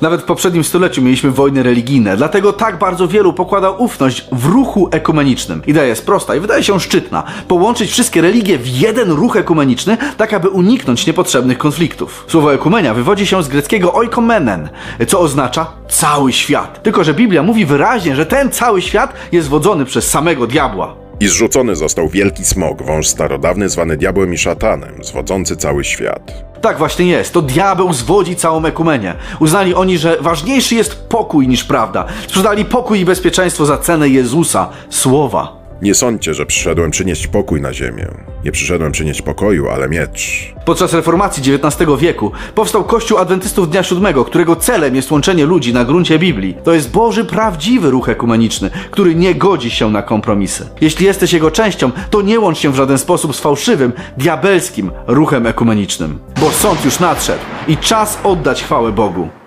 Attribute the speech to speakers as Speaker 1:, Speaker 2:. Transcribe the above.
Speaker 1: Nawet w poprzednim stuleciu mieliśmy wojny religijne, dlatego tak bardzo wielu pokłada ufność w ruchu ekumenicznym. Idea jest prosta i wydaje się szczytna. Połączyć wszystkie religie w jeden ruch ekumeniczny, tak aby uniknąć niepotrzebnych konfliktów. Słowo ekumenia wywodzi się z greckiego oikomenen, co oznacza cały świat. Tylko, że Biblia mówi wyraźnie, że ten cały świat jest wodzony przez samego diabła.
Speaker 2: I zrzucony został wielki smog, wąż starodawny zwany diabłem i szatanem, zwodzący cały świat.
Speaker 1: Tak właśnie jest, to diabeł zwodzi całą ekumenię. Uznali oni, że ważniejszy jest pokój niż prawda. Sprzedali pokój i bezpieczeństwo za cenę Jezusa, słowa.
Speaker 2: Nie sądźcie, że przyszedłem przynieść pokój na ziemię. Nie przyszedłem przynieść pokoju, ale miecz.
Speaker 1: Podczas reformacji XIX wieku powstał Kościół Adwentystów Dnia Siódmego, którego celem jest łączenie ludzi na gruncie Biblii. To jest Boży, prawdziwy ruch ekumeniczny, który nie godzi się na kompromisy. Jeśli jesteś jego częścią, to nie łącz się w żaden sposób z fałszywym, diabelskim ruchem ekumenicznym. Bo sąd już nadszedł i czas oddać chwałę Bogu.